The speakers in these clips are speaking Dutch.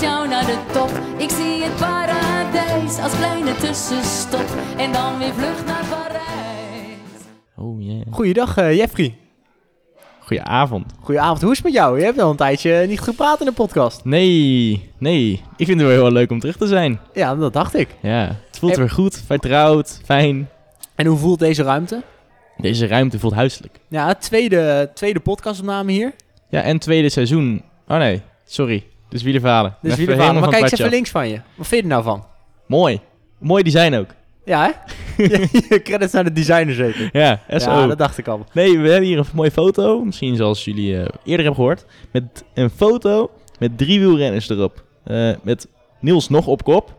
met jou naar de top. Ik zie het paradijs als kleine tussenstop. En dan weer vlucht naar Parijs. Oh yeah. Goeiedag uh, Jeffrey. Goedenavond. Goedenavond, hoe is het met jou? Je hebt al een tijdje niet gepraat in de podcast. Nee, nee. Ik vind het wel heel leuk om terug te zijn. Ja, dat dacht ik. Ja, het voelt En- weer goed, vertrouwd, fijn. En hoe voelt deze ruimte? Deze ruimte voelt huiselijk. Ja, tweede, tweede podcastopname hier. Ja, en tweede seizoen. Oh nee, sorry. Dus wielerverhalen. Dus wielerverhalen. Maar kijk eens even links van je. Wat vind je er nou van? Mooi. Mooi design ook. Ja, hè? Je Credits naar de designer zeker. Ja, SO. Ja, dat dacht ik al. Nee, we hebben hier een mooie foto. Misschien zoals jullie eh, eerder hebben gehoord. Met een foto met drie wielrenners erop. Eh, met Niels nog op kop.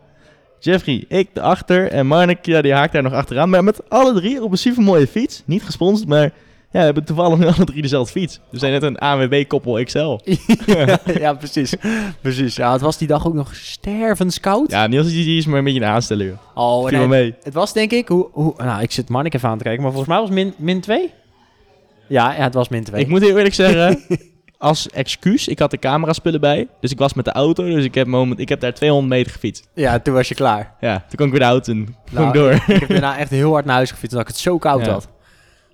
Jeffrey, ik erachter. En Marnik, ja, die haakt daar nog achteraan. Maar met alle drie op een super mooie fiets. Niet gesponsord, maar ja, we hebben toevallig nu alle drie dezelfde fiets. We zijn net een ANWB-koppel XL. ja, precies. Precies. Ja, het was die dag ook nog stervenskoud. Ja, Niels die die is maar een beetje een aansteller. Oh, nee, mee. Het was denk ik... Hoe, hoe, nou, ik zit Marnik even aan te kijken. Maar volgens mij was min, min 2. Ja, ja, het was min 2. Ik moet heel eerlijk zeggen, als excuus, ik had de cameraspullen bij. Dus ik was met de auto, dus ik heb, moment, ik heb daar 200 meter gefietst. Ja, toen was je klaar. Ja, toen kon ik weer de auto en Nou, ging door. Ik heb daarna echt heel hard naar huis gefietst omdat ik het zo koud Ja. had.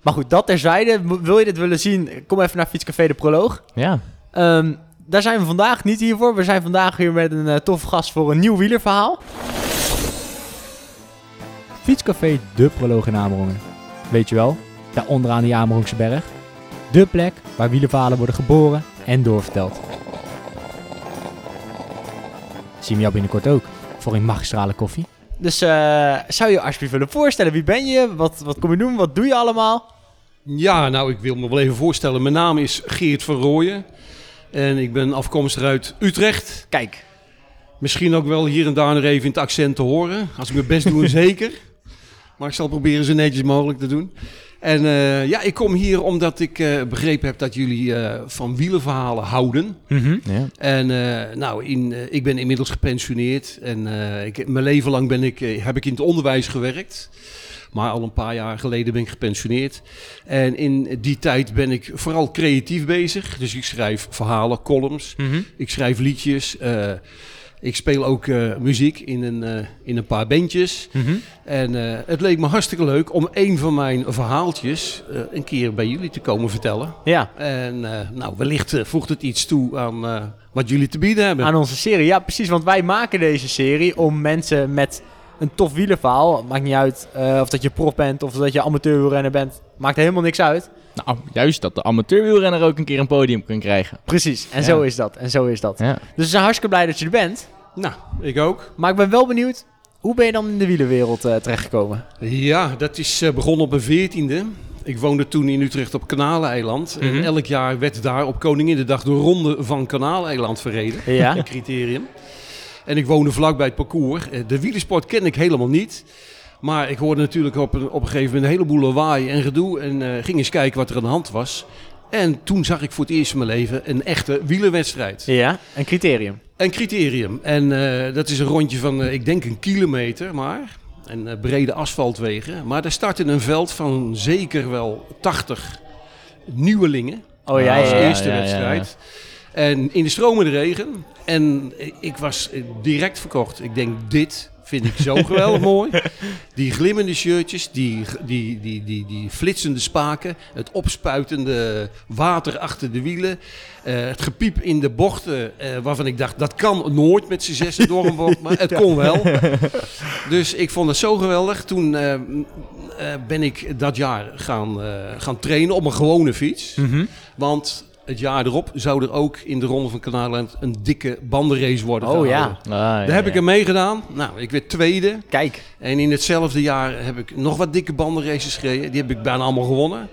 Maar goed, dat terzijde. Wil je dit willen zien? Kom even naar Fietscafé De Proloog. Ja. Ehm, daar zijn we vandaag niet hiervoor. We zijn vandaag hier met een eh, toffe gast voor een nieuw wielerverhaal. Fietscafé De Proloog in Amerongen. Weet je wel, daar onderaan die Amerongse berg. De plek waar wielerverhalen worden geboren en doorverteld. Zien we jou binnenkort ook voor een magistrale koffie. Dus eh, zou je je alsjeblieft willen voorstellen? Wie ben je? Wat, wat kom je doen? Wat doe je allemaal? Ja, nou, ik wil me wel even voorstellen. Mijn naam is Geert van Rooyen. En ik ben afkomstig uit Utrecht. Kijk, Misschien ook wel hier en daar nog even in het accent te horen. Als ik mijn best doe, zeker. Maar ik zal proberen zo netjes mogelijk te doen. En eh, ja, ik kom hier omdat ik eh, begrepen heb dat jullie eh, van wielerverhalen houden. ja. En eh, nou, in, eh, ik ben inmiddels gepensioneerd. En eh, ik, mijn leven lang ben ik, eh, heb ik in het onderwijs gewerkt. Maar al een paar jaar geleden ben ik gepensioneerd. En in die tijd ben ik vooral creatief bezig. Dus ik schrijf verhalen, columns. Ik schrijf liedjes. eh, ik speel ook eh, muziek in een, eh, in een paar bandjes. En eh, het leek me hartstikke leuk om een van mijn verhaaltjes een keer bij jullie te komen vertellen. ja, En nou, wellicht voegt het iets toe aan wat jullie te bieden hebben. aan onze serie. Ja, precies, want wij maken deze serie om mensen met een tof wielerverhaal... Maakt niet uit eh, of dat je prof bent of dat je amateurrenner bent. Maakt helemaal niks uit. Nou, juist dat de amateurwielrenner ook een keer een podium kan krijgen. Precies, en Ja. zo is dat. En zo is dat. Ja. Dus we zijn hartstikke blij dat je er bent. Nou, ik ook. Maar ik ben wel benieuwd, hoe ben je dan in de wielerwereld eh, terechtgekomen? Ja, dat is eh, begonnen op mijn veertiende. Ik woonde toen in Utrecht op Kanaaleiland. Mhm. En elk jaar werd daar op Koninginnedag de ronde van Kanaaleiland verreden. Ja? Een criterium. En ik woonde vlakbij het parcours. Eh, De wielersport ken ik helemaal niet. Maar ik hoorde natuurlijk op een, op een gegeven moment een heleboel lawaai en gedoe. En eh, ging eens kijken wat er aan de hand was. En toen zag ik voor het eerst in mijn leven een echte wielerwedstrijd. Ja, een criterium. Een criterium. En eh, dat is een rondje van, ik denk een kilometer maar. En brede asfaltwegen. Maar daar startte een veld van zeker wel 80 nieuwelingen. Oh ja, als ja, ja. eerste wedstrijd. En in de stromende regen. En ik was eh, direct verkocht. Ik denk, dit vind ik zo geweldig mooi. Die glimmende shirtjes, die, die, die, die, die flitsende spaken, het opspuitende water achter de wielen, eh, het gepiep in de bochten, eh, waarvan ik dacht, dat kan nooit met z'n zessen door een bocht, maar het kon wel. Dus ik vond het zo geweldig. Toen ben ik dat jaar gaan, gaan trainen op een gewone fiets. Want het jaar erop zou er ook in de Ronde van Kanaaland een dikke bandenrace worden Oh ja. Ah, ja, Daar heb ik er mee gedaan. Nou, ik werd tweede. kijk. En in hetzelfde jaar heb ik nog wat dikke bandenraces gereden. Die heb ik bijna allemaal gewonnen.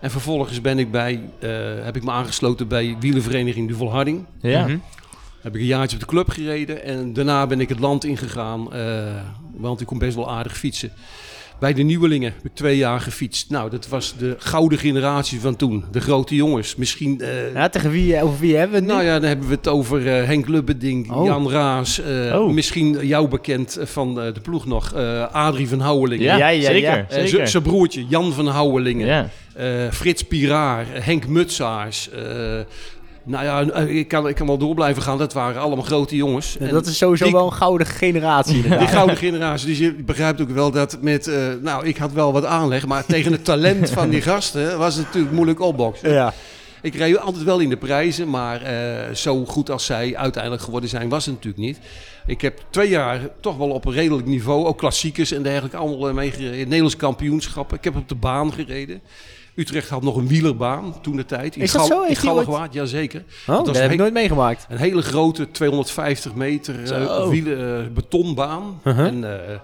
En vervolgens ben ik bij, eh, heb ik me aangesloten bij wielervereniging De Volharding. Ja. Mhm. Heb ik een jaartje op de club gereden. En daarna ben ik het land ingegaan. eh, want ik kon best wel aardig fietsen. Bij de nieuwelingen heb ik twee jaar gefietst. Nou, dat was de gouden generatie van toen. De grote jongens. Misschien... eh, Ja, tegen wie, over wie hebben we het nu? nou ja, dan hebben we het over eh, Henk Lubbeding, Oh. Jan Raas. eh, Oh. Misschien jou bekend van eh, de ploeg nog. eh, Adrie van Houwelingen. Ja, Ja, ja, zeker. Eh. Zijn broertje, Jan van Houwelingen. ja. Eh, Frits Piraar, Henk Mutsaars. Nou ja, eh, ik kan, ik kan wel door blijven gaan. Dat waren allemaal grote jongens. Ja, En dat is sowieso wel een gouden generatie. die gouden generatie. Dus je begrijpt ook wel dat met... eh, nou, ik had wel wat aanleg. Maar tegen het talent van die gasten was het natuurlijk moeilijk opboksen. Ja. Ik reed altijd wel in de prijzen. Maar eh, zo goed als zij uiteindelijk geworden zijn, was het natuurlijk niet. Ik heb twee jaar toch wel op een redelijk niveau. Ook klassiekers en dergelijke allemaal meegereden. Nederlands kampioenschappen. Ik heb op de baan gereden. Utrecht had nog een wielerbaan toen de tijd. In Is dat Gal- zo? In ooit- jazeker. Oh, dat heb ik nooit meegemaakt. Een hele grote 250 meter eh, Zo. wielen, eh, betonbaan. Uh-huh. En eh,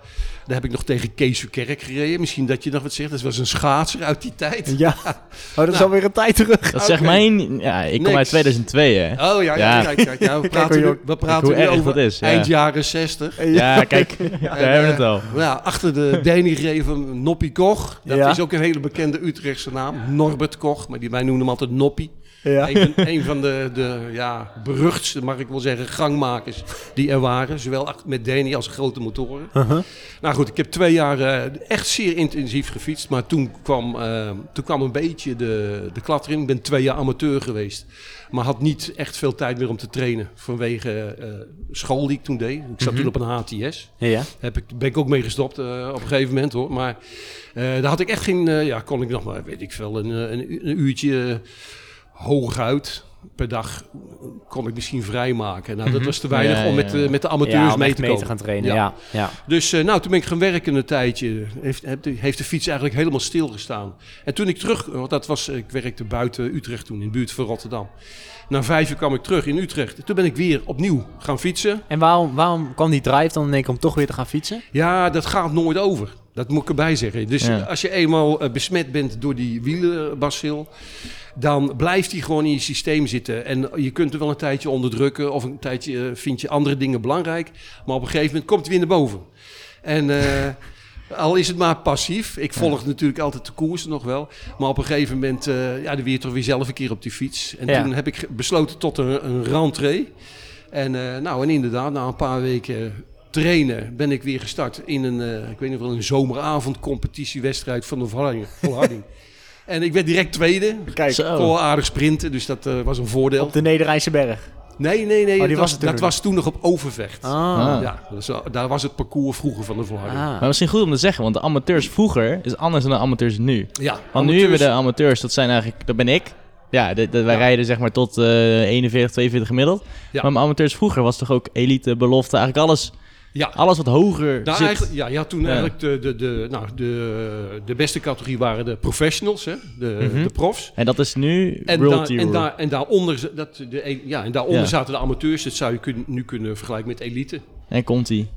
daar heb ik nog tegen Kees Verkerk gereden. Misschien dat je nog wat zegt. Dat was een schaatser uit die tijd. Ja. Oh, dat is Nou. alweer een tijd terug. Dat zegt Oké. mijn... Ja, ik kom Niks. uit 2002, hè. Oh ja, ja, Ja. kijk, kijk, ja, we praten, nu, we praten hoe nu erg over dat is, ja. eind jaren 60. Ja, kijk, daar hebben we het al. Ja, achter de Danny gegeven Noppie Koch. Dat Ja. is ook een hele bekende Utrechtse naam. Norbert Koch, maar die, wij noemen hem altijd Noppie. Ja. Een, van, een van de, de ja, beruchtste, mag ik wel zeggen, gangmakers die er waren. Zowel met Danny als grote motoren. Uh-huh. Nou goed, ik heb twee jaar eh, echt zeer intensief gefietst. Maar toen kwam, eh, toen kwam een beetje de, de erin. Ik ben twee jaar amateur geweest. Maar had niet echt veel tijd meer om te trainen. Vanwege eh, school die ik toen deed. Ik zat toen op een HTS. Ja. Heb ik, ben ik ook mee gestopt op een gegeven moment hoor. Maar daar had ik echt geen... ja, kon ik nog maar, weet ik veel, een, een, een uurtje hooguit per dag kon ik misschien vrijmaken. Nou, dat was te weinig Ja, om met, ja. eh, met de amateurs Ja, mee te mee te gaan trainen. Ja. Ja. Dus eh, nou, toen ben ik gaan werken een tijdje. Heeft, heeft, de- heeft de fiets eigenlijk helemaal stilgestaan. En toen ik terug, want dat was, ik werkte buiten Utrecht toen, in de buurt van Rotterdam. Na vijf uur kwam ik terug in Utrecht. Toen ben ik weer opnieuw gaan fietsen. En waarom, waarom kwam die drive dan in één keer om toch weer te gaan fietsen? Ja, dat gaat nooit over. Dat moet ik erbij zeggen. Dus Ja. als je eenmaal eh, besmet bent door die wielenbacil, dan blijft die gewoon in je systeem zitten. En je kunt er wel een tijdje onderdrukken of een tijdje eh, vind je andere dingen belangrijk. Maar op een gegeven moment komt het weer naar boven. En eh, al is het maar passief. Ik volg natuurlijk altijd de koers nog wel. Maar op een gegeven moment, eh ja, dan weer toch weer zelf een keer op die fiets. En Ja. toen heb ik besloten tot een, een rentree. En eh, nou, en inderdaad, na een paar weken trainen ben ik weer gestart in een, eh, ik weet niet wel, een zomeravond competitiewedstrijd van de Volharding. En ik werd direct tweede. Kijk, wel aardig sprinten, dus dat eh, was een voordeel. op de Nederrijnse berg. Nee, nee, nee. Oh, dat was toen dat nog was toen nog op Overvecht. Ah. Ah. Ja, dus, daar was het parcours vroeger van de Volharding. Ah. Maar misschien goed om te zeggen, want de amateurs vroeger is anders dan de amateurs nu. Ja, Want nu hebben de amateurs, dat zijn eigenlijk, dat ben ik. Ja, de, de- wij Ja. rijden zeg maar tot eh 41, 42 gemiddeld. Ja. Maar mijn amateurs vroeger was toch ook elite, belofte, eigenlijk alles, Ja, alles wat hoger Nou, zit. ja, je had toen Ja. eigenlijk de, de, de, nou, de, de beste categorie waren de professionals, hè? De, Mhm. de profs. En dat is nu En, World daar, en, daar, en daaronder, dat, de, een- ja, en daaronder Ja. zaten de amateurs. Dat zou je kun- nu kunnen vergelijken met elite. En Conti.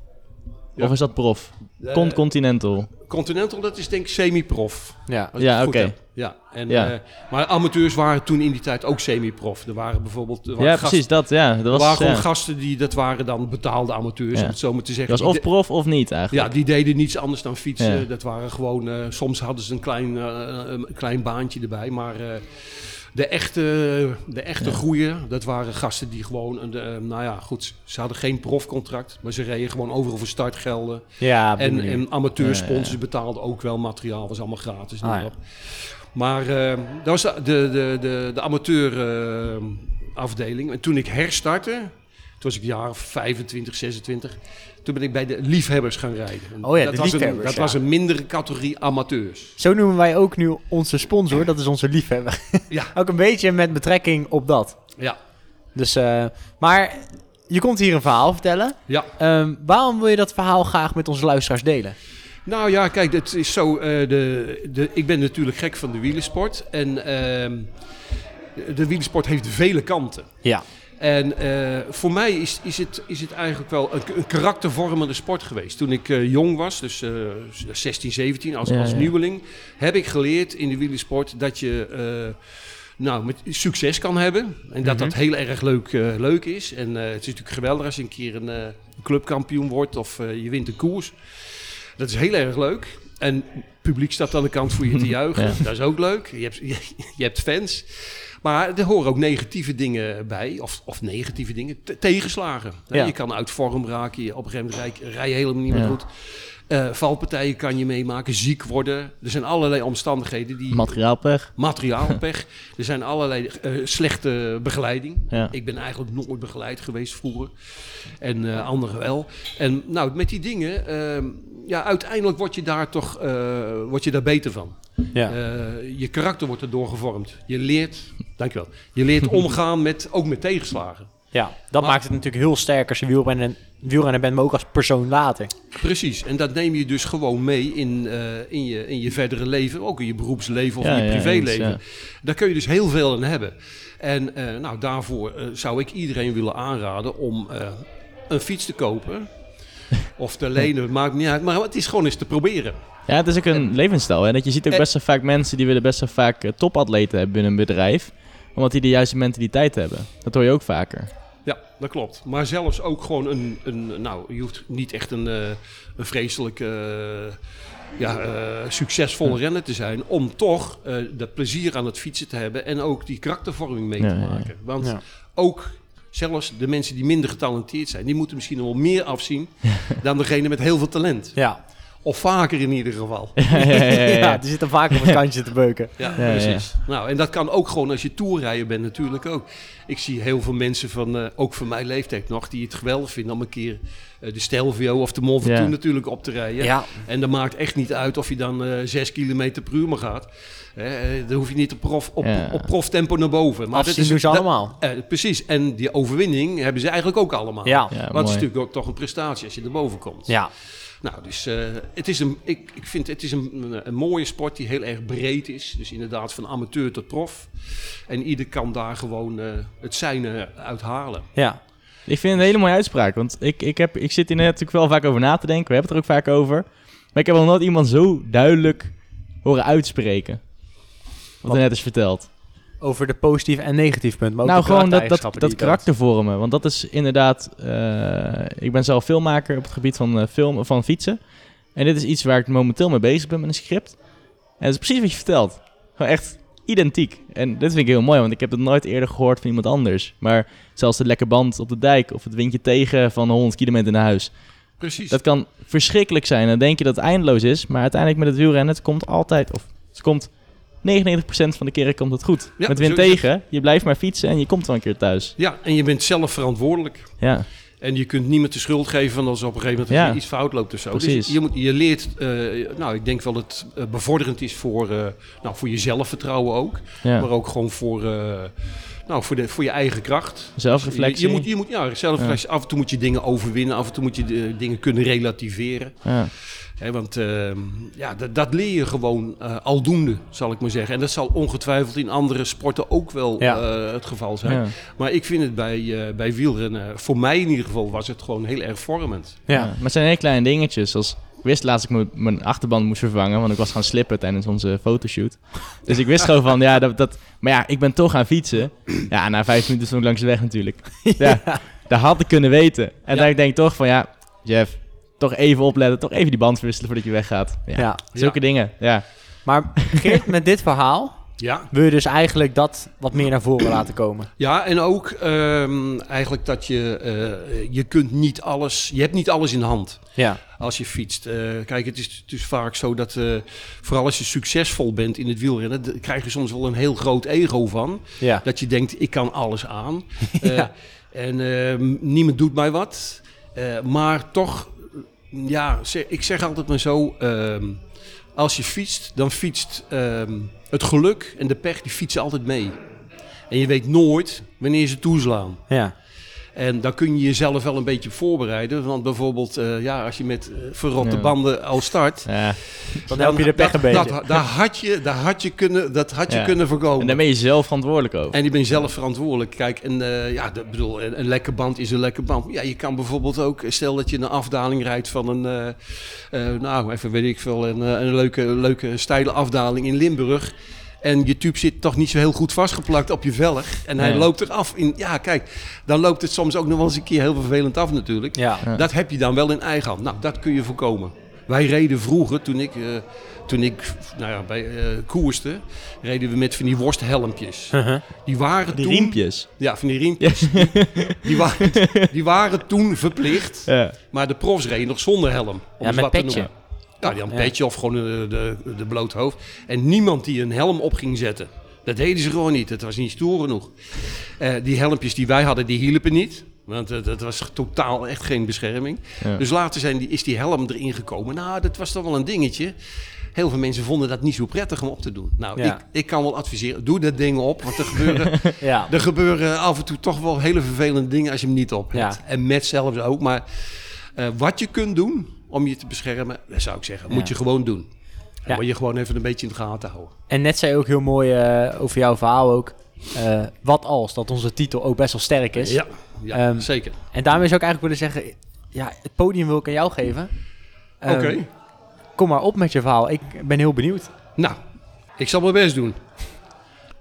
Ja. Of is dat prof? Eh, Con Continental. Continental, dat is denk ik semi-prof. Ja. Ja, oké. heb. Ja, en, Ja. eh, maar amateurs waren toen in die tijd ook semi-prof. Er waren bijvoorbeeld er waren Ja, gasten, precies, dat, ja. Dat er waren gewoon ja. gasten die, dat waren dan betaalde amateurs, Ja. om het zo maar te zeggen. Dat was of prof of niet Ja, eigenlijk. die deden niets anders dan fietsen. Ja. Dat waren gewoon, eh, soms hadden ze een klein, een klein baantje erbij. Maar eh, de echte, de echte goeie, dat waren gasten die gewoon, een, eh, nou ja, goed, ze hadden geen profcontract. Maar ze reden gewoon overal voor startgelden. Ja, En, en amateursponsors Ja, ja. betaalden ook wel materiaal, was allemaal gratis. Ah, ja. op. Maar eh, dat was de, de, de, de, de amateur eh, afdeling. En toen ik herstartte, toen was ik jaar of 25, 26. Toen ben ik bij de liefhebbers gaan rijden. En Oh ja, dat de was liefhebbers, Een, dat ja. was een mindere categorie amateurs. Zo noemen wij ook nu onze sponsor, dat is onze liefhebber. Ja. ook een beetje met betrekking op dat. Ja, Dus, eh, maar je komt hier een verhaal vertellen. ja. Ehm, waarom wil je dat verhaal graag met onze luisteraars delen? Nou ja, kijk, het is zo. eh, de, de, ik ben natuurlijk gek van de wielersport. En ehm, de wielersport heeft vele kanten. Ja. En eh, voor mij is, is, het, is het eigenlijk wel een, een karaktervormende sport geweest. Toen ik eh, jong was, dus eh 16, 17, als, Ja, als ja. nieuweling, heb ik geleerd in de wielersport dat je, eh, nou, met succes kan hebben. En dat Mhm. dat heel erg leuk, eh, leuk is. En eh, het is natuurlijk geweldig als je een keer een eh, clubkampioen wordt of eh, je wint een koers. Dat is heel erg leuk. En publiek staat aan de kant voor je te juichen. Ja. Dat is ook leuk. Je hebt, je, je hebt fans. Maar er horen ook negatieve dingen bij. Of, of negatieve dingen. te- tegenslagen. Ja. Je kan uit vorm raken. Je, op een gegeven moment rij, rij je helemaal niet meer Ja. goed. Eh, valpartijen kan je meemaken. Ziek worden. Er zijn allerlei omstandigheden die... Materiaalpech. Materiaalpech. er zijn allerlei eh, slechte begeleiding. Ja. Ik ben eigenlijk nooit begeleid geweest vroeger. En eh, anderen wel. En nou, met die dingen, ehm, ja, uiteindelijk word je daar toch eh, word je daar beter van. Ja. Eh, je karakter wordt erdoor gevormd. Je leert, dankjewel, je leert omgaan met, ook met tegenslagen. ja, dat maar- maakt het natuurlijk heel sterk als je wielrenner, wielrenner bent, maar ook als persoon later. Precies, en dat neem je dus gewoon mee in, eh, in, je, in je verdere leven, ook in je beroepsleven of Ja, in je ja, privéleven. eens, Daar kun je dus heel veel aan hebben. En nou, daarvoor zou ik iedereen willen aanraden om een fiets te kopen. Of te lenen, het maakt niet uit. Maar het is gewoon eens te proberen. Ja, het is ook een levensstijl. Hè? Dat je ziet ook Eh. best wel vaak mensen die willen best wel vaak eh, topatleten hebben binnen een bedrijf. Omdat die de juiste mentaliteit hebben. Dat hoor je ook vaker. Ja, dat klopt. Maar zelfs ook gewoon een... een nou, je hoeft niet echt een, eh, een vreselijk... eh, ja, eh, succesvolle renner te zijn. Om toch eh dat plezier aan het fietsen te hebben. En ook die karaktervorming mee Ja, te maken. Want Ja. ook zelfs de mensen die minder getalenteerd zijn... die moeten misschien nog wel meer afzien... dan degene met heel veel talent. Ja. Of vaker in ieder geval. ja, ja, ja, ja. ja, die zitten vaak op het kantje te beuken. Ja, precies. Nou, en dat kan ook gewoon als je toerrijder bent natuurlijk ook. Ik zie heel veel mensen van, eh, ook van mijn leeftijd nog, die het geweldig vinden om een keer de Stelvio of de Mont Ventoux natuurlijk op te rijden. Ja, En dat maakt echt niet uit of je dan eh 6 km per uur maar gaat. Eh, eh, dan hoef je niet op, prof, op, Ja. op proftempo naar boven. Maar afzien doen ze dat- allemaal. eh, precies. En die overwinning hebben ze eigenlijk ook allemaal. Ja. Ja, Maar het is natuurlijk ook toch een prestatie als je erboven komt. Ja. Nou, dus eh, het is een, ik, ik vind het is een, een, mooie sport die heel erg breed is. Dus inderdaad van amateur tot prof. En ieder kan daar gewoon eh, het zijne uit halen. Ja. Ik vind het een hele mooie uitspraak. Want ik, ik, heb, ik zit hier net natuurlijk wel vaak over na te denken. We hebben het er ook vaak over. Maar ik heb nog nooit iemand zo duidelijk horen uitspreken. Wat Wat? er net is verteld. Over de positieve en negatieve punten. Maar ook nou, gewoon dat, dat, dat karakter vormen. Want dat is inderdaad... eh, ik ben zelf filmmaker op het gebied van, eh, film, van fietsen. En dit is iets waar ik momenteel mee bezig ben met een script. En dat is precies wat je vertelt. Gewoon echt identiek. En dit vind ik heel mooi, want ik heb het nooit eerder gehoord van iemand anders. Maar zelfs de lekke band op de dijk of het windje tegen van 100 kilometer naar huis. Precies. Dat kan verschrikkelijk zijn. Dan denk je dat het eindeloos is. Maar uiteindelijk met het wielrennen, het komt altijd... Of het komt 99% van de keren komt het goed. Ja, met wind tegen, je blijft maar fietsen en je komt wel een keer thuis. Ja, en je bent zelf verantwoordelijk. Ja, En je kunt niemand de schuld geven van als op een gegeven moment Ja. er iets fout loopt of zo. Precies. Dus je, moet, je leert, eh, nou ik denk wel dat het eh, bevorderend is voor, eh, nou, voor je zelfvertrouwen ook. ja. Maar ook gewoon voor, nou, voor, de, voor je eigen kracht. zelfreflectie. Je, je moet, je moet, ja, zelfreflectie. Af en toe moet je dingen overwinnen. Af en toe moet je de, dingen kunnen relativeren. Ja. Want ehm, ja, dat, leer je gewoon eh, aldoende, zal ik maar zeggen. En dat zal ongetwijfeld in andere sporten ook wel Ja. eh, het geval zijn. Ja. Maar ik vind het bij, eh, bij wielrennen, voor mij in ieder geval, was het gewoon heel erg vormend. Ja. Ja. Maar het zijn hele kleine dingetjes. Als ik wist laatst dat ik mijn- achterband moest vervangen, want ik was gaan slippen tijdens onze fotoshoot. Dus ik wist gewoon van, ja, dat, dat... Maar ja, ik ben toch gaan fietsen. Ja, na vijf minuten stond ik langs de weg natuurlijk. Ja, dat had ik kunnen weten. En dan denk ik toch van, ja, Jeff, toch even opletten, toch even die band verwisselen voordat je weggaat. Ja, Ja. zulke dingen, ja. Maar Geert, met dit verhaal Ja, wil je dus eigenlijk dat wat meer naar voren laten komen. ja en ook ehm, eigenlijk dat je, eh, je kunt niet alles, je hebt niet alles in de hand. Ja. als je fietst. Eh, kijk, het is, het is vaak zo dat, eh, vooral als je succesvol bent in het wielrennen, krijg je soms wel een heel groot ego van. Ja. Dat je denkt, ik kan alles aan. Eh, Ja. En eh, niemand doet mij wat. Eh, maar toch, ja, ik zeg altijd maar zo, ehm, als je fietst, dan fietst ehm, het geluk en de pech, die fietsen altijd mee. En je weet nooit wanneer ze toeslaan. Ja. En dan kun je jezelf wel een beetje voorbereiden. Want bijvoorbeeld, eh, ja, als je met eh, verrotte Ja. banden al start. ja. Dan help je de pech dat, een beetje. Dat, daar had je, daar had je kunnen, dat had je Ja. kunnen voorkomen. En daar ben je zelf verantwoordelijk over. En die ben zelf verantwoordelijk. Kijk, en eh, ja, dat bedoel, een, een lekke band is een lekke band. Ja, je kan bijvoorbeeld ook, stel dat je een afdaling rijdt van een, nou, even weet ik veel, een, een leuke, leuke steile afdaling in Limburg. En je tube zit toch niet zo heel goed vastgeplakt op je velg. En hij Nee. loopt eraf. In, ja, kijk, dan loopt het soms ook nog wel eens een keer heel vervelend af natuurlijk. Ja. Dat heb je dan wel in eigen hand. Nou, dat kun je voorkomen. Wij reden vroeger, toen ik, eh, toen ik nou ja, bij eh koerste, reden we met van die worsthelmpjes. Uh-huh. Die waren Die toen... riempjes. Ja, van die riempjes. Die, die waren, die waren toen verplicht. Ja. Maar de profs reden nog zonder helm. Om Ja, met petje. Noemen. Ja, die had een Ja. petje of gewoon de, de, de bloot hoofd. En niemand die een helm op ging zetten. Dat deden ze gewoon niet. Het was niet stoer genoeg. Eh, die helmpjes die wij hadden, die hielpen niet. Want eh, dat was totaal echt geen bescherming. Ja. Dus later zijn die, is die helm erin gekomen. Nou, dat was toch wel een dingetje. Heel veel mensen vonden dat niet zo prettig om op te doen. Nou, Ja. ik, ik kan wel adviseren, doe dat ding op. Want er gebeuren, Ja. er gebeuren af en toe toch wel hele vervelende dingen als je hem niet op hebt. Ja. En met zelfs ook. Maar eh, wat je kunt doen om je te beschermen, dat zou ik zeggen, moet je gewoon doen. En Ja. moet je gewoon even een beetje in de gaten houden. En net zei je ook heel mooi eh, over jouw verhaal ook. eh, wat als, dat onze titel ook best wel sterk is. Ja, ja Ehm, zeker. En daarmee zou ik eigenlijk willen zeggen, ja, het podium wil ik aan jou geven. Ehm, Oké. Kom maar op met je verhaal. Ik ben heel benieuwd. Nou, ik zal mijn best doen.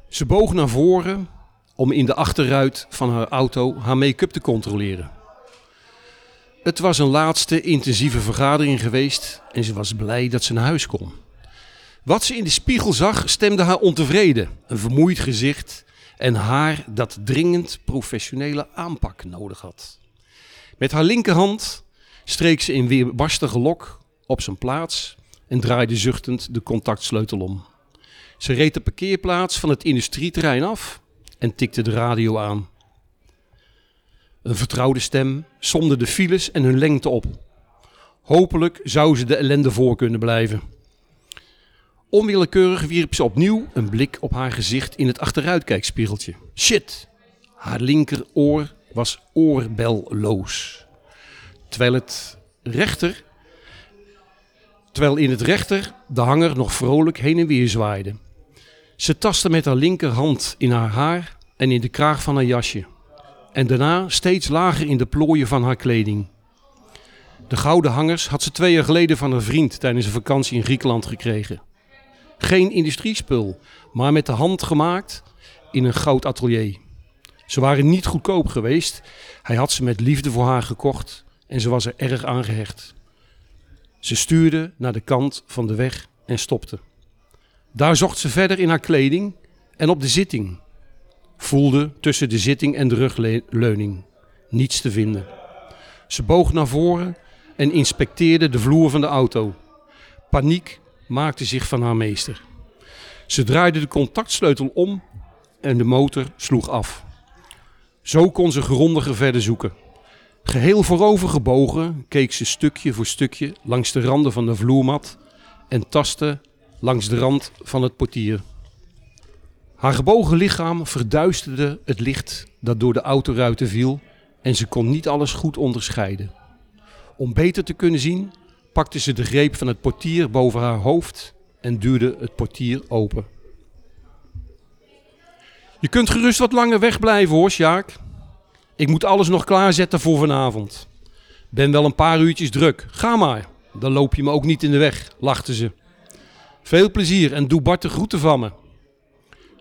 Ze boog naar voren om in de achterruit van haar auto haar make-up te controleren. Het was een laatste intensieve vergadering geweest en ze was blij dat ze naar huis kon. Wat ze in de spiegel zag stemde haar ontevreden. Een vermoeid gezicht en haar dat dringend professionele aanpak nodig had. Met haar linkerhand streek ze in weerbarstige lok op zijn plaats en draaide zuchtend de contactsleutel om. Ze reed de parkeerplaats van het industrieterrein af en tikte de radio aan. Een vertrouwde stem somde de files en hun lengte op. Hopelijk zou ze de ellende voor kunnen blijven. Onwillekeurig wierp ze opnieuw een blik op haar gezicht in het achteruitkijkspiegeltje. Shit! Haar linkeroor was oorbelloos. Terwijl het rechter terwijl in het rechter de hanger nog vrolijk heen en weer zwaaide. Ze tastte met haar linkerhand in haar haar en in de kraag van haar jasje. En daarna steeds lager in de plooien van haar kleding. De gouden hangers had ze twee jaar geleden van haar vriend tijdens een vakantie in Griekenland gekregen. Geen industriespul, maar met de hand gemaakt in een goud atelier. Ze waren niet goedkoop geweest. Hij had ze met liefde voor haar gekocht en ze was er erg aan gehecht. Ze stuurde naar de kant van de weg en stopte. Daar zocht ze verder in haar kleding en op de zitting. Voelde tussen de zitting en de rugleuning niets te vinden. Ze boog naar voren en inspecteerde de vloer van de auto. Paniek maakte zich van haar meester. Ze draaide de contactsleutel om en de motor sloeg af. Zo kon ze grondiger verder zoeken. Geheel voorover gebogen keek ze stukje voor stukje langs de randen van de vloermat en tastte langs de rand van het portier. Haar gebogen lichaam verduisterde het licht dat door de autoruiten viel en ze kon niet alles goed onderscheiden. Om beter te kunnen zien, pakte ze de greep van het portier boven haar hoofd en duwde het portier open. Je kunt gerust wat langer wegblijven hoor, Sjaak. Ik moet alles nog klaarzetten voor vanavond. Ben wel een paar uurtjes druk. Ga maar. Dan loop je me ook niet in de weg, lachte ze. Veel plezier en doe Bart de groeten van me.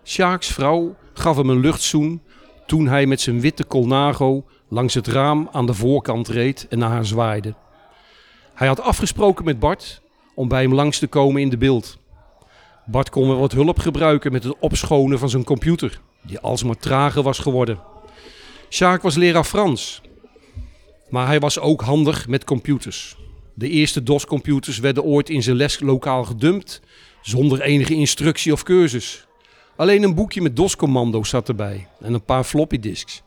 Sjaaks vrouw gaf hem een luchtzoen toen hij met zijn witte Colnago langs het raam aan de voorkant reed en naar haar zwaaide. Hij had afgesproken met Bart om bij hem langs te komen in de beeld. Bart kon wel wat hulp gebruiken met het opschonen van zijn computer, die alsmaar trager was geworden. Sjaak was leraar Frans, maar hij was ook handig met computers. De eerste DOS-computers werden ooit in zijn leslokaal gedumpt, zonder enige instructie of cursus. Alleen een boekje met DOS-commando's zat erbij en een paar floppy disks.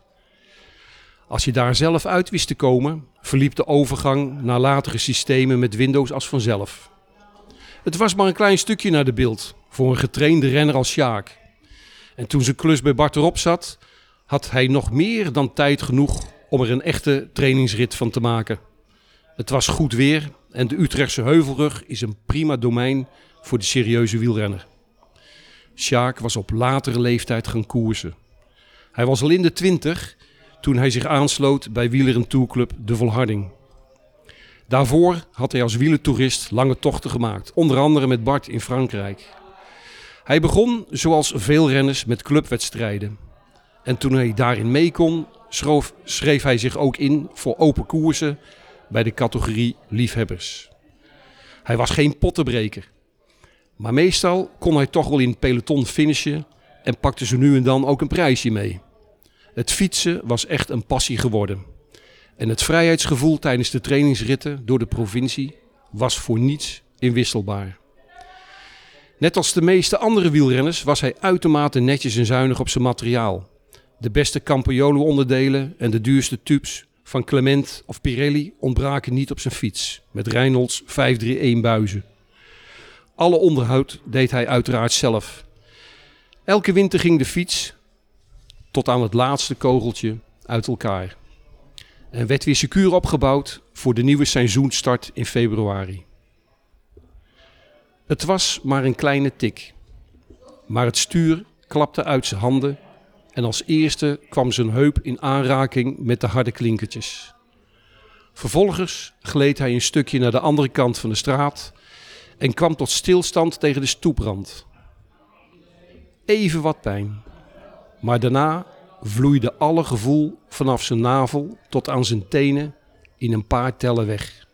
Als je daar zelf uit wist te komen, verliep de overgang naar latere systemen met Windows als vanzelf. Het was maar een klein stukje naar de beeld voor een getrainde renner als Sjaak. En toen zijn klus bij Bart erop zat, had hij nog meer dan tijd genoeg om er een echte trainingsrit van te maken. Het was goed weer en de Utrechtse Heuvelrug is een prima domein voor de serieuze wielrenner. Sjaak was op latere leeftijd gaan koersen. Hij was al in de twintig toen hij zich aansloot bij wieleren tourclub De Volharding. Daarvoor had hij als wielertoerist lange tochten gemaakt, onder andere met Bart in Frankrijk. Hij begon, zoals veel renners, met clubwedstrijden. En toen hij daarin mee kon, schroof- schreef hij zich ook in voor open koersen bij de categorie liefhebbers. Hij was geen pottenbreker. Maar meestal kon hij toch wel in het peloton finishen en pakte zo nu en dan ook een prijsje mee. Het fietsen was echt een passie geworden. En het vrijheidsgevoel tijdens de trainingsritten door de provincie was voor niets inwisselbaar. Net als de meeste andere wielrenners was hij uitermate netjes en zuinig op zijn materiaal. De beste Campagnolo-onderdelen en de duurste tubes van Clement of Pirelli ontbraken niet op zijn fiets met Reynolds 531 buizen. Alle onderhoud deed hij uiteraard zelf. Elke winter ging de fiets, tot aan het laatste kogeltje, uit elkaar. En werd weer secuur opgebouwd voor de nieuwe seizoenstart in februari. Het was maar een kleine tik. Maar het stuur klapte uit zijn handen en als eerste kwam zijn heup in aanraking met de harde klinkertjes. Vervolgens gleed hij een stukje naar de andere kant van de straat en kwam tot stilstand tegen de stoeprand. Even wat pijn, maar daarna vloeide alle gevoel vanaf zijn navel tot aan zijn tenen in een paar tellen weg.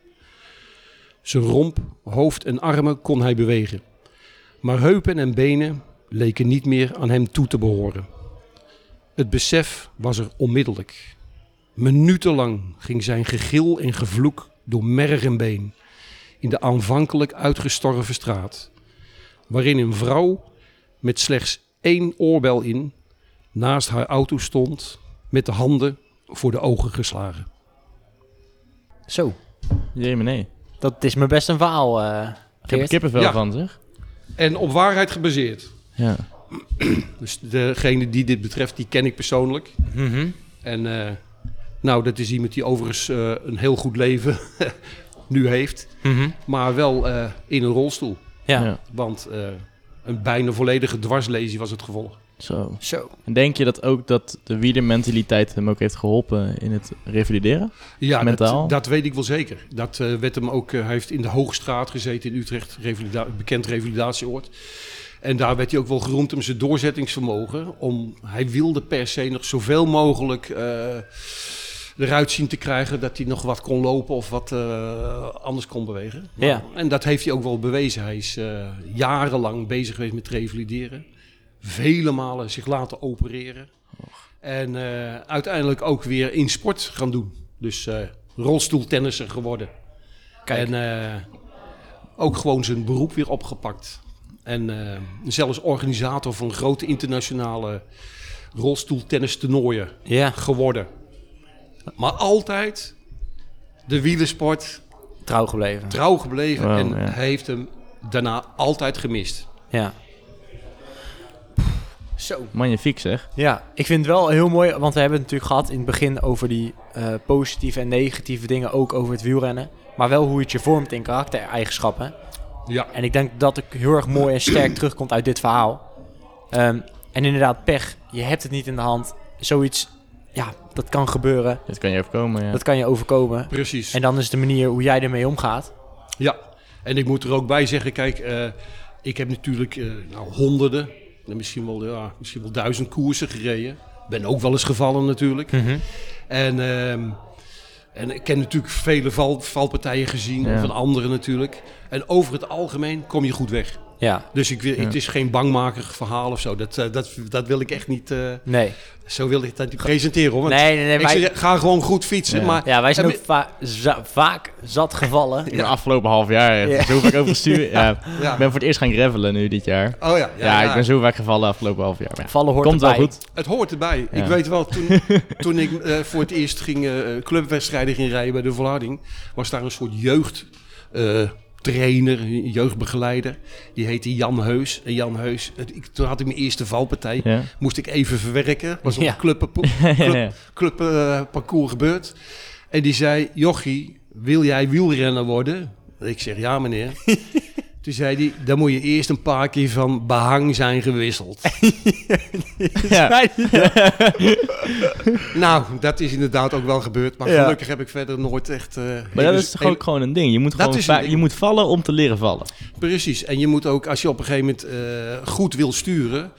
Zijn romp, hoofd en armen kon hij bewegen, maar heupen en benen leken niet meer aan hem toe te behoren. Het besef was er onmiddellijk. Minutenlang ging zijn gegil en gevloek door merg en been in de aanvankelijk uitgestorven straat, waarin een vrouw met slechts één oorbel in naast haar auto stond met de handen voor de ogen geslagen. Zo, Jee, maar nee. dat is me best een verhaal, eh Ik heb er kippenvel Ja. van, zeg. En op waarheid gebaseerd. Ja. Dus degene die dit betreft, die ken ik persoonlijk. Mhm. En eh, nou, dat is iemand die overigens eh, een heel goed leven nu heeft. Mhm. Maar wel eh, in een rolstoel. Ja. Ja. Want eh, een bijna volledige dwarslesie was het gevolg. Zo. Zo. En denk je dat ook dat de wielermentaliteit hem ook heeft geholpen in het revalideren? Ja, Mentaal? Dat, dat weet ik wel zeker. Dat eh, werd hem ook, hij heeft in de Hoogstraat gezeten in Utrecht, revalida bekend revalidatieoord. En daar werd hij ook wel geroemd om zijn doorzettingsvermogen. Om, hij wilde per se nog zoveel mogelijk eh, eruit zien te krijgen dat hij nog wat kon lopen of wat eh, anders kon bewegen. Ja. En dat heeft hij ook wel bewezen. Hij is eh, jarenlang bezig geweest met revalideren. Vele malen zich laten opereren. En eh, uiteindelijk ook weer in sport gaan doen. Dus rolstoeltennisser geworden. Kijk. En ook gewoon zijn beroep weer opgepakt. En zelfs organisator van grote internationale rolstoeltennistoernooien Ja, geworden. Maar altijd de wielersport trouw gebleven. trouw gebleven. Wow, en ja. hij heeft hem daarna altijd gemist. Ja. Zo. Magnifiek, zeg. Ja, ik vind het wel heel mooi, want we hebben het natuurlijk gehad in het begin over die eh, positieve en negatieve dingen, ook over het wielrennen. Maar wel hoe het je vormt in karaktereigenschappen. Ja, En ik denk dat het heel erg mooi en sterk terugkomt uit dit verhaal. Ehm, en inderdaad, pech. Je hebt het niet in de hand. Zoiets, ja, dat kan gebeuren. Dat kan je overkomen, ja. Dat kan je overkomen. precies. En dan is de manier hoe jij ermee omgaat. Ja, en ik moet er ook bij zeggen, kijk, eh, ik heb natuurlijk eh, nou, honderden, en misschien wel, ja, misschien wel duizend koersen gereden. Ben ook wel eens gevallen natuurlijk. En, ehm, en ik ken natuurlijk vele val, valpartijen gezien, Ja. van anderen natuurlijk. En over het algemeen kom je goed weg. Ja, Dus ik wil, Ja. het is geen bangmakerig verhaal of zo. Dat, eh, dat, dat wil ik echt niet, eh, nee. zo wil ik dat niet presenteren hoor. Want Nee, nee, nee. ik Wij, zeg, ga gewoon goed fietsen. Ja. Maar ja, wij zijn ook va- za- vaak zat gevallen. In de afgelopen half jaar, Ja. zo vaak over gestuurd. Ja. ja. Ik ben voor het eerst gaan gravelen nu dit jaar. Oh ja, Ja, ik ben zo vaak gevallen afgelopen half jaar. Vallen hoort komt wel goed. Het hoort erbij. Ja. Ik weet wel, toen, toen ik eh, voor het eerst ging, eh, clubwedstrijden ging rijden bij de Volharding, was daar een soort jeugd eh, trainer, jeugdbegeleider. Die heette Jan Heus. En Jan Heus, ik, toen had ik mijn eerste valpartij. Ja. Moest ik even verwerken. Was op Ja. een clubparcours club, club, parcours gebeurd. En die zei, Jochie, wil jij wielrenner worden? Ik zeg, ja meneer. Toen zei hij, dan moet je eerst een paar keer van behang zijn gewisseld. Ja. nou, dat is inderdaad ook wel gebeurd. Maar Ja. gelukkig heb ik verder nooit echt... eh, Maar dat is toch ook gewoon een ding. Je moet, gewoon een je moet vallen om te leren vallen. Precies. En je moet ook, als je op een gegeven moment eh, goed wil sturen...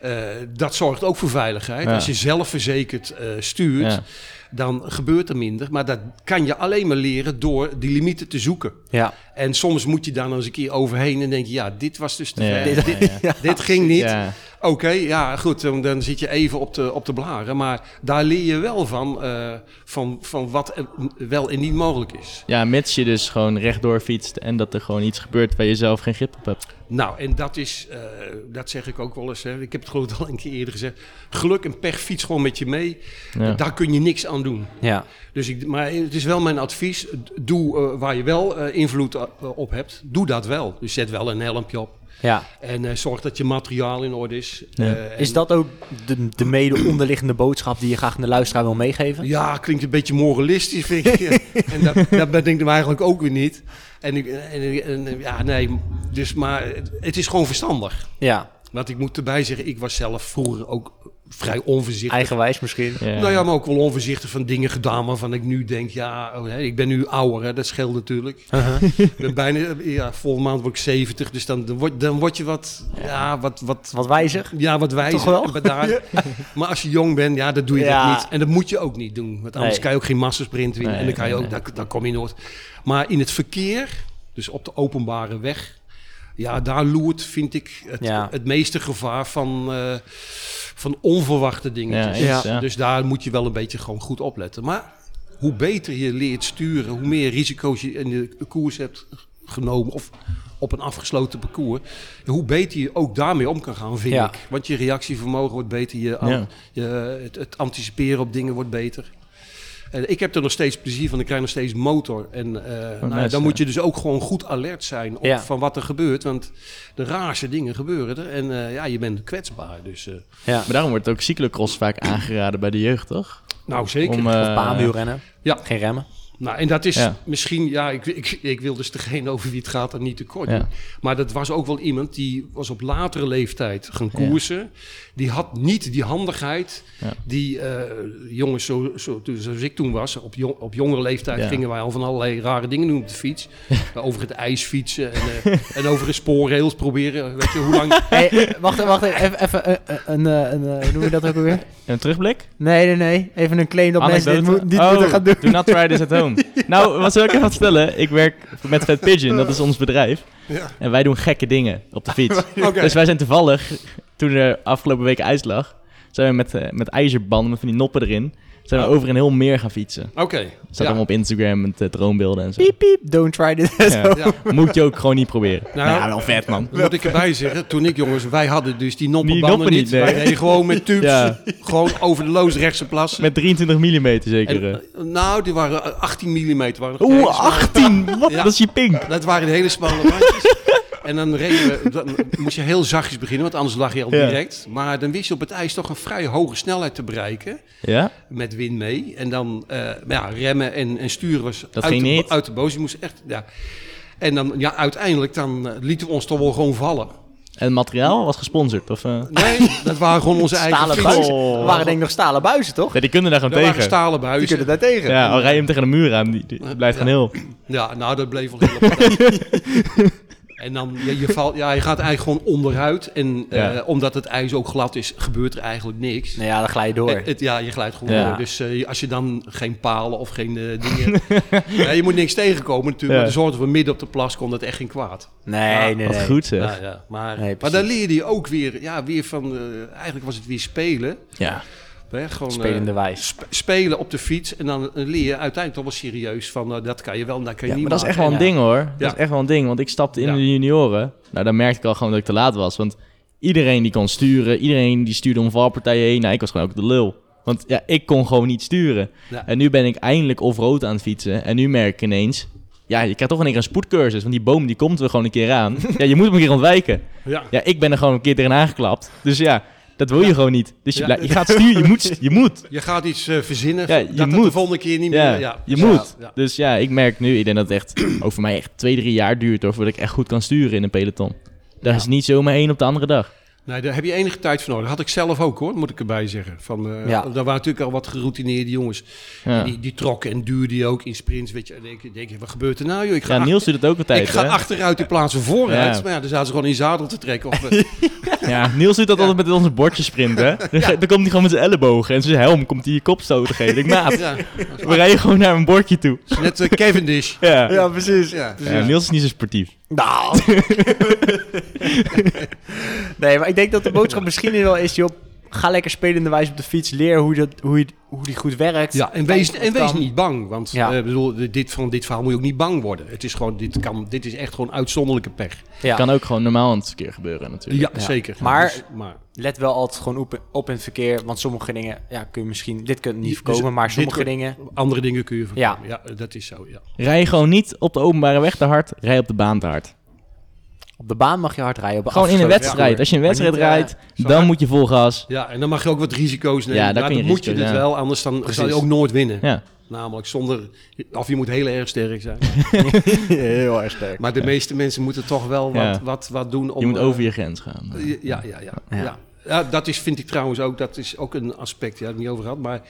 eh, dat zorgt ook voor veiligheid. Ja. Als je zelfverzekerd eh stuurt, Ja. Dan gebeurt er minder. Maar dat kan je alleen maar leren door die limieten te zoeken. Ja. En soms moet je daar nog eens een keer overheen en denk je... ja, dit was dus te Ja, ver. ja, Dit, ja. dit ging niet. Oké, ja, goed. Dan, dan zit je even op de, op de blaren. Maar daar leer je wel van, eh, van, van wat wel en niet mogelijk is. ja, mits je dus gewoon rechtdoor fietst en dat er gewoon iets gebeurt waar je zelf geen grip op hebt. Nou, en dat is, eh, dat zeg ik ook wel eens. Hè. Ik heb het geloof ik al een keer eerder gezegd. Geluk en pech fiets gewoon met je mee. Ja. Daar kun je niks aan doen. Ja. Dus ik, maar het is wel mijn advies. Doe eh, waar je wel eh, invloed op hebt. Doe dat wel. Dus zet wel een helmpje op. ja. En eh, zorg dat je materiaal in orde is. Ja. Eh, Is dat ook de, de mede onderliggende boodschap die je graag aan de luisteraar wil meegeven? Ja, klinkt een beetje moralistisch, vind ik. en dat, dat ben ik nou eigenlijk ook weer niet. En, ik, en, en- ja, nee, dus maar het- is gewoon verstandig. Ja. Want ik moet erbij zeggen, ik was zelf vroeger ook vrij onvoorzichtig. Eigenwijs misschien. Ja. Nou ja, maar ook wel onvoorzichtig van dingen gedaan waarvan ik nu denk, ja, oh, hè, ik ben nu ouder, hè, dat scheelt natuurlijk. Ik ben bijna, ja, volgende maand word ik 70, dus dan, dan, word, dan word je wat, ja, wat, wat, Wat wijzer. ja, wat wijzer. Toch wel? bedaard. Maar als je jong bent, ja, dan doe je Ja. dat niet. En dat moet je ook niet doen. Want anders Nee. kan je ook geen massasprint winnen. Nee, en dan, kan je nee, ook, nee. dan, dan kom je nooit. Maar in het verkeer, dus op de openbare weg... Ja, daar loert, vind ik, het, Ja. het meeste gevaar van, eh, van onverwachte dingetjes. Ja, eens, Ja. ja. Dus daar moet je wel een beetje gewoon goed opletten. Maar hoe beter je leert sturen, hoe meer risico's je in de koers hebt genomen... of op een afgesloten parcours, hoe beter je ook daarmee om kan gaan, vind Ja. ik. Want je reactievermogen wordt beter, je, Ja. je, het, het anticiperen op dingen wordt beter. Ik heb er nog steeds plezier van, ik krijg nog steeds motor. En eh, nou, Oh, nice, dan ja. moet je dus ook gewoon goed alert zijn op Ja. van wat er gebeurt. Want de raarste dingen gebeuren er. En eh, ja, je bent kwetsbaar. Dus, eh, Ja. Maar daarom wordt ook cyclocross vaak aangeraden bij de jeugd, toch? nou, zeker. Om, eh, Of baanwielrennen. Ja. Geen remmen. Nou, en dat is Ja. misschien, ja, ik, ik, ik wil dus degene over wie het gaat er niet tekort Ja. doen. Maar dat was ook wel iemand die was op latere leeftijd gaan koersen. Die had niet die handigheid Ja. die eh, jongens zo, zo, zoals ik toen was. Op, jong, op jongere leeftijd Ja. gingen wij al van allerlei rare dingen doen op de fiets. over het ijs fietsen en, eh, en over de spoorrails proberen. Weet je, hoe lang... Hey, wacht, wacht even. even eh, een, een, eh, hoe noem je dat ook alweer? Een terugblik? Nee, nee, nee. Even een claim dat mensen dit, moet, dit Oh, moeten gaan doen. Do not try this at home. Nou, wat zou ik even vertellen? Ik werk met Fat Pigeon, dat is ons bedrijf. Ja. En wij doen gekke dingen op de fiets. Dus wij zijn toevallig, toen er afgelopen week ijs lag, zijn we met, eh, met ijzerbanden, met van die noppen erin, zijn we Oh. over een heel meer gaan fietsen. Oké. Dat staat Ja. allemaal op Instagram met uh, droombeelden en zo. Piep, piep. Don't try this. Ja. Ja. Moet je ook gewoon niet proberen. Nou, Nou, ja, wel vet man. Dan moet ik erbij zeggen, toen ik jongens, wij hadden dus die noppenbanden niet. niet, nee. Wij deden gewoon met tubes, Ja. gewoon over de loosrechtse plassen. Met 23 mm zeker. En, eh. eh, nou, die waren eh, 18 mm. Waren Oeh, hele smalle- 18! Wat? Ja. Dat is je pink. Dat waren de hele smalle bandjes. en dan, reden we, dan moest je heel zachtjes beginnen, want anders lag je al Ja. direct. Maar dan wist je op het ijs toch een vrij hoge snelheid te bereiken. Ja? Met wind mee. En dan eh, maar ja, remmen en, en sturen was Dat uit, ging de, niet. uit de boos. Je moest echt, ja. En dan, ja, uiteindelijk dan eh, lieten we ons toch wel gewoon vallen. En het materiaal was gesponsord? Of, eh? Nee, dat waren gewoon onze eigen Stalen fietsen. buizen. Oh. Waren denk ik nog stalen buizen, toch? Nee, die kunnen daar gewoon Dat waren tegen. stalen Die buizen. kunnen daar tegen. Ja, al rij je hem tegen de muur aan, die, die blijft Ja. gewoon heel. Ja, nou, dat bleef wel heel En dan, je, je, valt, ja, je gaat eigenlijk gewoon onderuit. En eh, omdat het ijs ook glad is, gebeurt er eigenlijk niks. Nou ja, dan glij je door. Het, het- ja, je glijdt gewoon Ja. door. Dus eh, als je dan geen palen of geen eh, dingen... ja, je moet niks tegenkomen natuurlijk. Ja. Maar de zorg dat we midden op de plas kon dat echt geen kwaad. nee, nee, Wat nee. goed zeg. Ja, ja. Maar, Nee, maar dan leerde je ook weer, ja, weer van... eh, eigenlijk was het weer spelen. Ja. Hè, gewoon, eh, Spelende wijs. sp- spelen op de fiets. En dan leer je uiteindelijk toch wel serieus van... nou, dat kan je wel en dat kan je Ja, niet maar dat is echt wel een Ja. ding hoor. Dat Ja. is echt wel een ding. Want ik stapte in Ja. de junioren. Nou, dan merkte ik al gewoon dat ik te laat was. Want iedereen die kon sturen. Iedereen die stuurde om valpartijen heen. Nou, ik was gewoon ook de lul. Want ja, ik kon gewoon niet sturen. Ja. En nu ben ik eindelijk off-road aan het fietsen. En nu merk ik ineens... Ja, je krijgt toch in één keer een spoedcursus. Want die boom die komt er gewoon een keer aan. ja, je moet hem een keer ontwijken. Ja. Ja, ik ben er gewoon een keer tegenaan geklapt. Dus ja, Dat wil je gewoon niet. Dus je, je gaat sturen, je moet. Je moet. Je gaat iets eh, verzinnen, Ja, je dat moet. de volgende keer niet meer... Ja, je moet. Dus ja, ik merk nu, ik denk dat het echt over mij echt twee, drie jaar duurt voordat ik echt goed kan sturen in een peloton. Dat is niet zomaar één op de andere dag. Nee, daar heb je enige tijd voor nodig. had ik zelf ook hoor, moet ik erbij zeggen. Van, eh, Ja. Daar waren natuurlijk al wat geroutineerde jongens. Ja, Die, die trokken en duurden die ook in sprints. Weet je, en denk, je, wat gebeurt er nou joh? Ik ga, ja achter- Niels doet het ook altijd. ik ga hè? achteruit in plaats van vooruit. Ja. Maar ja, dan zaten ze gewoon in zadel te trekken. Of, eh, Ja, Niels doet dat altijd met onze bordjes sprinten. Dan, dan komt hij gewoon met zijn ellebogen en zijn helm komt hij je kop stoten geven. Ik maat, ja, we rijden gewoon naar een bordje toe. net eh, Cavendish. Ja. precies. Ja. Ja, Niels is niet zo sportief. Nou. nee, maar ik denk dat de boodschap misschien wel is, joh, ga lekker spelende wijze op de fiets, leer hoe, dat, hoe, je, hoe die goed werkt. Ja, en wees, en wees niet bang. Want Ja. eh, bedoel, dit, van dit verhaal moet je ook niet bang worden. Het is gewoon, dit, kan, dit is echt gewoon uitzonderlijke pech. Ja. Kan ook gewoon normaal in het verkeer gebeuren natuurlijk. Ja, Ja. zeker. Maar- Dus- maar Let wel altijd gewoon op, op in het verkeer, want sommige dingen, ja, kun je misschien, dit kun je niet Dus voorkomen, maar dit sommige kun- dingen, andere dingen kun je Ja. voorkomen. Ja. dat is zo, ja. Rij gewoon niet op de openbare weg te hard, rij op de baan te hard. Op de baan mag je hard rijden. Op Gewoon in een wedstrijd. Als je een wedstrijd niet, eh, rijdt, dan hard. moet je vol gas. Ja, en dan mag je ook wat risico's nemen. Ja, je dan moet je dit ja. wel, anders dan Precies. zal je ook nooit winnen. Ja. Namelijk zonder, of je moet heel erg sterk zijn. Heel erg sterk. Maar de meeste mensen moeten toch wel wat, Ja. wat, wat doen om... Je moet eh, over je grens gaan. Ja, ja, ja. Ja. ja. ja. dat is, vind ik trouwens ook, dat is ook een aspect, ja, daar heb ik niet over gehad. Maar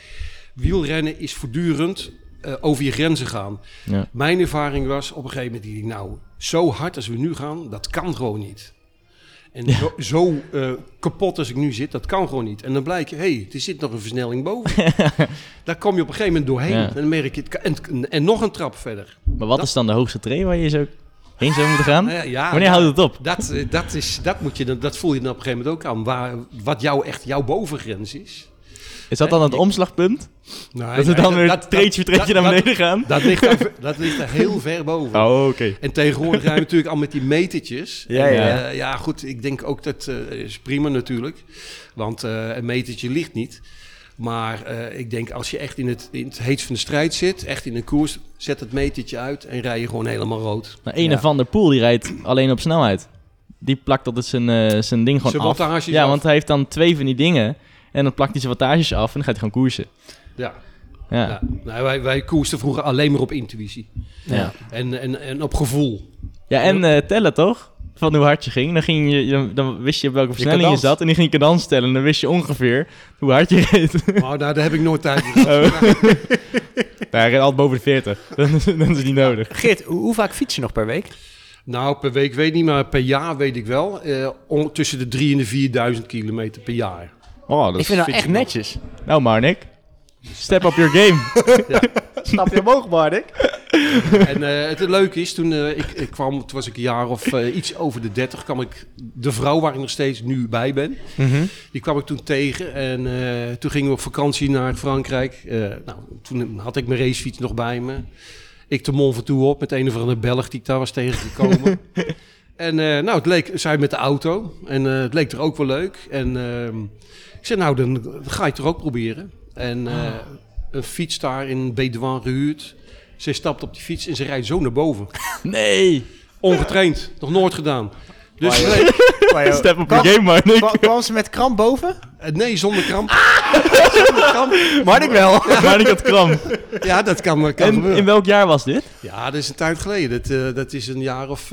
wielrennen is voortdurend eh, over je grenzen gaan. Ja. Mijn ervaring was op een gegeven moment, die nou, zo hard als we nu gaan, dat kan gewoon niet. En zo, zo eh, kapot als ik nu zit, dat kan gewoon niet. En dan blijkt je, hé, hey, er zit nog een versnelling boven. Daar kom je op een gegeven moment doorheen. Ja. En dan merk je, het kan- en, en nog een trap verder. Maar wat Dat- is dan de hoogste tree waar je zo heen zou moeten gaan? Ja, Wanneer houdt het op? Dat, eh, dat, is, dat, moet je, dat voel je dan op een gegeven moment ook aan. Waar, wat jouw, echt jouw bovengrens is. Is dat dan het omslagpunt? Nou, Dat we nee, dan weer dat- treetje voor treetje naar dat- beneden gaan? Dat ligt, er, dat ligt er heel ver boven. Oh, oké. En tegenwoordig rijden we natuurlijk al met die metertjes. Ja, En, ja. eh, ja, goed, ik denk ook dat eh, is prima natuurlijk. Want eh, een metertje ligt niet. Maar eh, ik denk als je echt in het, in het heetst van de strijd zit, echt in een koers, zet het metertje uit en rij je gewoon helemaal rood. Nou, een Ja. Van der Poel die rijdt alleen op snelheid. Die plakt altijd zijn, eh, zijn ding gewoon Zijn af. Ja, af. want hij heeft dan twee van die dingen. En dan plakt hij zijn wattages af en dan gaat hij gewoon koersen. Ja. Ja. Ja. Nou, wij, wij koersten vroeger alleen maar op intuïtie. Ja. En, en, en op gevoel. Ja, en eh, tellen toch? Van hoe hard je ging. Dan, ging je, dan, dan wist je op welke versnelling je, zat. En dan ging je cadans tellen. En dan wist je ongeveer hoe hard je reed. Maar nou, daar heb ik nooit tijd voor. Oh. Hij reed altijd boven de 40. Dan, is- dan is het niet nodig. Geert, hoe, hoe vaak fiets je nog per week? Nou, per week weet ik niet, maar per jaar weet ik wel. Eh, tussen de 3 en de 4000 kilometer per jaar. Oh, dat Ik is vind dat fit. echt netjes. Nou, Marnik. Step up your game. Snap je omhoog, Bardik? en eh, het leuke is, toen eh, ik, ik kwam, toen was ik een jaar of eh, iets over de 30, kwam ik de vrouw waar ik nog steeds nu bij ben. Die kwam ik toen tegen en eh, toen gingen we op vakantie naar Frankrijk. Eh, nou, toen had ik mijn racefiets nog bij me. Ik de Mont Ventoux op met een of andere Belg die ik daar was tegengekomen. en eh, nou, het leek, zij met de auto en eh, het leek er ook wel leuk. En ehm, ik zei, nou, dan ga je het toch ook proberen. En eh, een fiets daar in Bédouin gehuurd. Ze stapt op die fiets en ze rijdt zo naar boven. Nee. Ongetraind, nog nooit gedaan. Dus Step up your game, Marnik. Kwam, ze met kramp boven? nee, zonder kramp. Zonder kramp? Mardik wel. Marnik had kramp. Ja, dat kan, kan En gebeuren. in welk jaar was dit? Ja, dat is een tijd geleden. Dat, eh, dat is een jaar of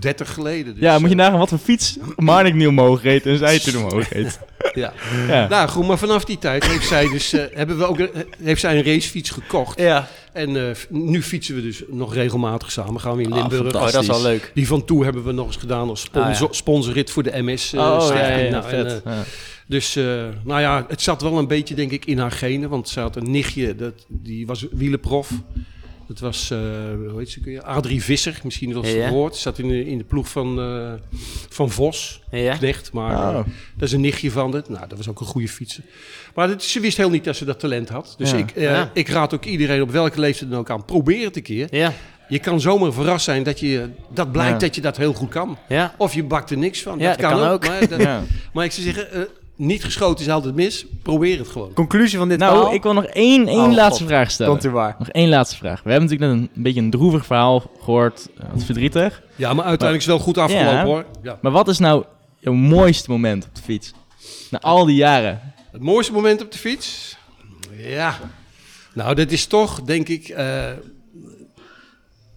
dertig geleden. Dus, Ja, moet je eh, nagaan wat voor fiets Marnik nu omhoog reed en zij toen omhoog reed. ja. Ja. Nou goed, maar vanaf die tijd heeft zij dus eh, hebben we ook een- heeft zij een racefiets gekocht. Ja. En eh, nu fietsen we dus nog regelmatig samen. Gaan we in Ah, Limburg. fantastisch. Oh, dat is wel leuk. die van toe hebben we nog eens gedaan als sponsor, Ah, sponsorrit voor de MS. eh, Oh, ja, ja, ja, Nou, en. Dus, eh, nou ja, het zat wel een beetje, denk ik, in haar genen. Want ze had een nichtje, dat, die was wielenprof. Dat was, eh, hoe heet ze? kun je- Adrie Visser, misschien wel eens Ja, gehoord. Zat in de, in de ploeg van, eh, van Vos, Ja. Knecht. Maar Oh. dat is een nichtje van het. Nou, dat was ook een goede fietser. Maar dat, ze wist heel niet dat ze dat talent had. Dus Ja. ik, eh, Ja. ik raad ook iedereen op welke leeftijd dan ook aan. Probeer het een keer. Ja. Je kan zomaar verrast zijn dat, je, dat blijkt Ja. dat je dat heel goed kan. Ja. Of je bakt er niks van. Ja, dat dat kan, kan ook. ook. Maar, dat- Ja. maar ik zou zeggen, niet geschoten is altijd mis. Probeer het gewoon. Conclusie van dit Nou, verhaal? ik wil nog één, één Oh, laatste God. vraag stellen. Komt u waar. Nog één laatste vraag. We hebben natuurlijk net een, een beetje een droevig verhaal gehoord. eh, Wat verdrietig. Ja, maar uiteindelijk is het wel goed afgelopen Ja. hoor. Ja. Maar wat is nou jouw mooiste moment op de fiets? Na al die jaren. Het mooiste moment op de fiets? Ja. Nou, dat is toch, denk ik, eh,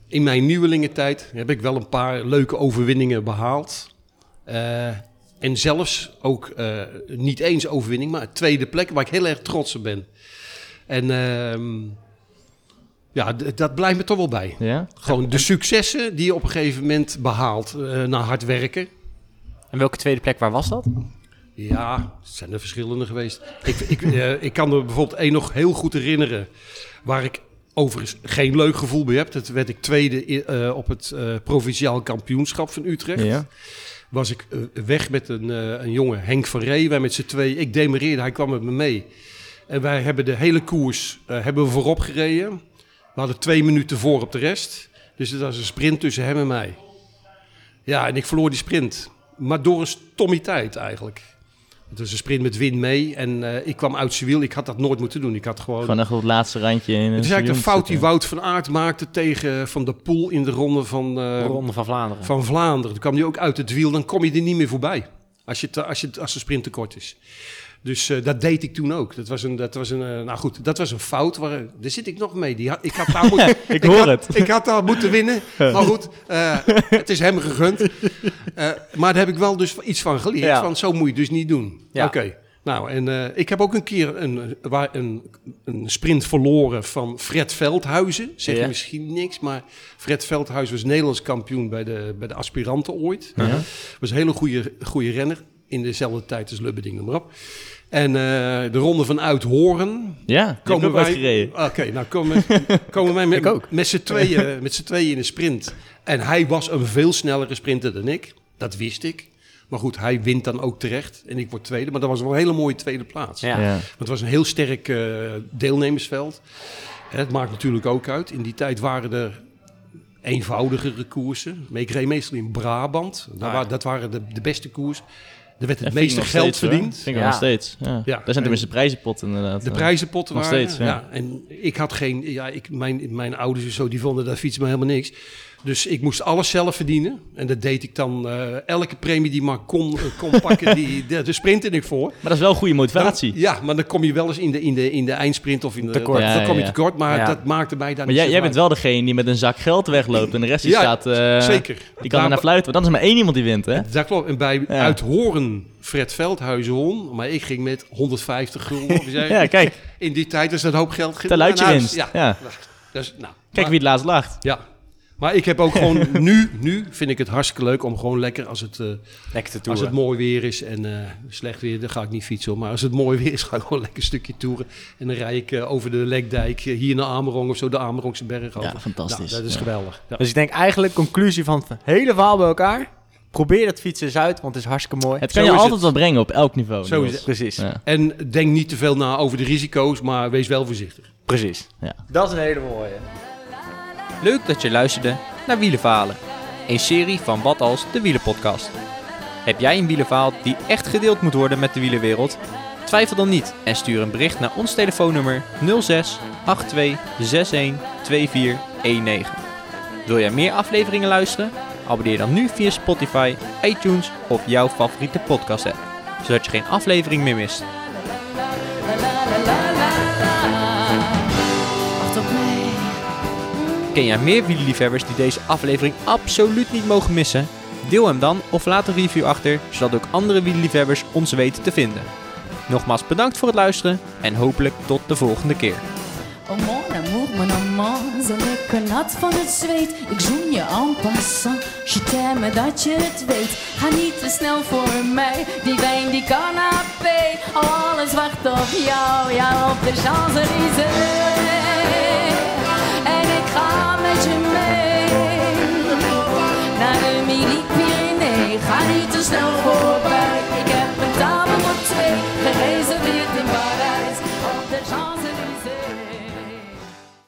in mijn nieuwelingentijd heb ik wel een paar leuke overwinningen behaald. Eh, en zelfs ook eh, niet eens overwinning, maar tweede plek waar ik heel erg trots op ben. En ehm, ja, dat blijft me toch wel bij. Ja? Gewoon de successen die je op een gegeven moment behaalt eh, na hard werken. En welke tweede plek, waar was dat? Ja, het zijn er verschillende geweest. Ik, ik, eh, ik kan er bijvoorbeeld één nog heel goed herinneren. Waar ik overigens geen leuk gevoel bij heb. Dat werd ik tweede op het provinciaal kampioenschap van Utrecht. Ja. Was ik eh, weg met een, eh, een jongen, Henk van Ree. Wij met z'n twee. Ik demereerde, hij kwam met me mee. En wij hebben de hele koers eh, hebben we voorop gereden. We hadden twee minuten voor op de rest. Dus het was een sprint tussen hem en mij. Ja, en ik verloor die sprint. Maar door een stommiteit eigenlijk. Het was een sprint met wind mee. En eh, ik kwam uit Civiel. Ik had dat nooit moeten doen. Ik had gewoon... Gewoon echt op het laatste randje. In het is eigenlijk de fout die Wout van Aert maakte tegen Van der Poel in de ronde van, eh, De Ronde van Vlaanderen. van Vlaanderen. Toen kwam hij ook uit het wiel. Dan kom je er niet meer voorbij. Als, je te- als, je, als de sprint te kort is. Dus eh, dat deed ik toen ook. Dat was een, dat was een, eh, nou goed, dat was een fout. Waar, daar zit ik nog mee. Die ik had daar moeten, Ik hoor had, het. Ik had daar moeten winnen. Maar goed, eh, het is hem gegund. Maar daar heb ik wel dus iets van geleerd. Ja. Van zo moet je dus niet doen. Ja. Oké. Nou, en ik heb ook een keer een, waar een, een sprint verloren van Fred Veldhuizen. Zeg je Ja. misschien niks, maar Fred Veldhuizen was Nederlands kampioen bij de, bij de aspiranten ooit. Ja. Was een hele goede, goede renner. In dezelfde tijd als Lubberding, noem maar op. En eh, de ronde van Uithoren. Ja, die heb ik ook wij, uitgereden. Oké, nou komen, komen wij met, Ik ook. met z'n tweeën, met z'n tweeën in een sprint. En hij was een veel snellere sprinter dan ik. Dat wist ik. Maar goed, hij wint dan ook terecht. En ik word tweede. Maar dat was wel een hele mooie tweede plaats. Ja. Ja. Want het was een heel sterk eh, deelnemersveld. Het maakt natuurlijk ook uit. In die tijd waren er eenvoudigere koersen. Maar ik reed meestal in Brabant. Daar Ah, wa- dat waren de, de beste koers. Er werd het meeste geld steeds, hoor. verdiend. Vind ik Ja. nog steeds. Ja. Ja. Daar zijn tenminste prijzenpotten inderdaad. De Ja. prijzenpotten Nog waren. steeds, ja. En ik had geen. Ja, ik, mijn, mijn ouders en zo, die vonden dat fietsen me helemaal niks. Dus ik moest alles zelf verdienen. En dat deed ik dan. eh, elke premie die maar kon, eh, kon pakken, die, de, de sprintte ik voor. Maar dat is wel goede motivatie. Dan- ja, maar dan kom je wel eens in de, in de, in de eindsprint of in de. Tekort. Dan, Ja, dan kom je ja. tekort. Maar Ja. dat maakte mij daar Maar niet jij, jij bent wel degene die met een zak geld wegloopt en de rest die Ja, staat... eh, Zeker. Die kan er naar fluiten, want dan is er maar één iemand die wint, hè? Dat klopt. En bij Ja. Uithoren Fred Veldhuizen won. Maar ik ging met 150 gulden. Ja, kijk, In die tijd was dat een hoop geld. tel uit je huis. winst. Ja. Ja. Dus, nou, Kijk maar- wie het laatst lacht. Ja. Maar ik heb ook gewoon nu, nu vind ik het hartstikke leuk om gewoon lekker als het, eh, Lekker als het mooi weer is en eh, slecht weer, dan ga ik niet fietsen. Maar als het mooi weer is, ga ik gewoon lekker een stukje toeren. En dan rij ik eh, over de Lekdijk hier naar Amerong of zo, de Amerongse berg over. Ja, fantastisch. Nou, dat is Ja. geweldig. Ja. Dus ik denk eigenlijk, conclusie van het hele verhaal bij elkaar. Probeer dat fietsen eens uit, want het is hartstikke mooi. Het kan Zo je altijd het. wat brengen op elk niveau. Zo is het. Precies, Ja. En denk niet te veel na over de risico's, maar wees wel voorzichtig. precies. Ja. Dat is een hele mooie. Leuk dat je luisterde naar Wielenverhalen. Een serie van Wat Als, de Wielenpodcast. Heb jij een wielenverhaal die echt gedeeld moet worden met de wielenwereld? Twijfel dan niet en stuur een bericht naar ons telefoonnummer 06 82 61 2419. Wil jij meer afleveringen luisteren? Abonneer dan nu via Spotify, iTunes of jouw favoriete podcast app, zodat je geen aflevering meer mist. Ken jij meer wielerliefhebbers die deze aflevering absoluut niet mogen missen? Deel hem dan of laat een review achter, zodat ook andere wielerliefhebbers ons weten te vinden. Nogmaals bedankt voor het luisteren en hopelijk tot de volgende keer. Oh mon amour, mon amant, zo lekker nat van het zweet. Ik zoen je en passant, je t'aime dat je het weet. Ga niet te snel voor mij, die wijn die canapé. Alles wacht op jou, ja op de Champs-Élysées ga met je mee naar de Midi-Pyrenee. Ga niet te snel voorbij, ik heb een dame voor twee.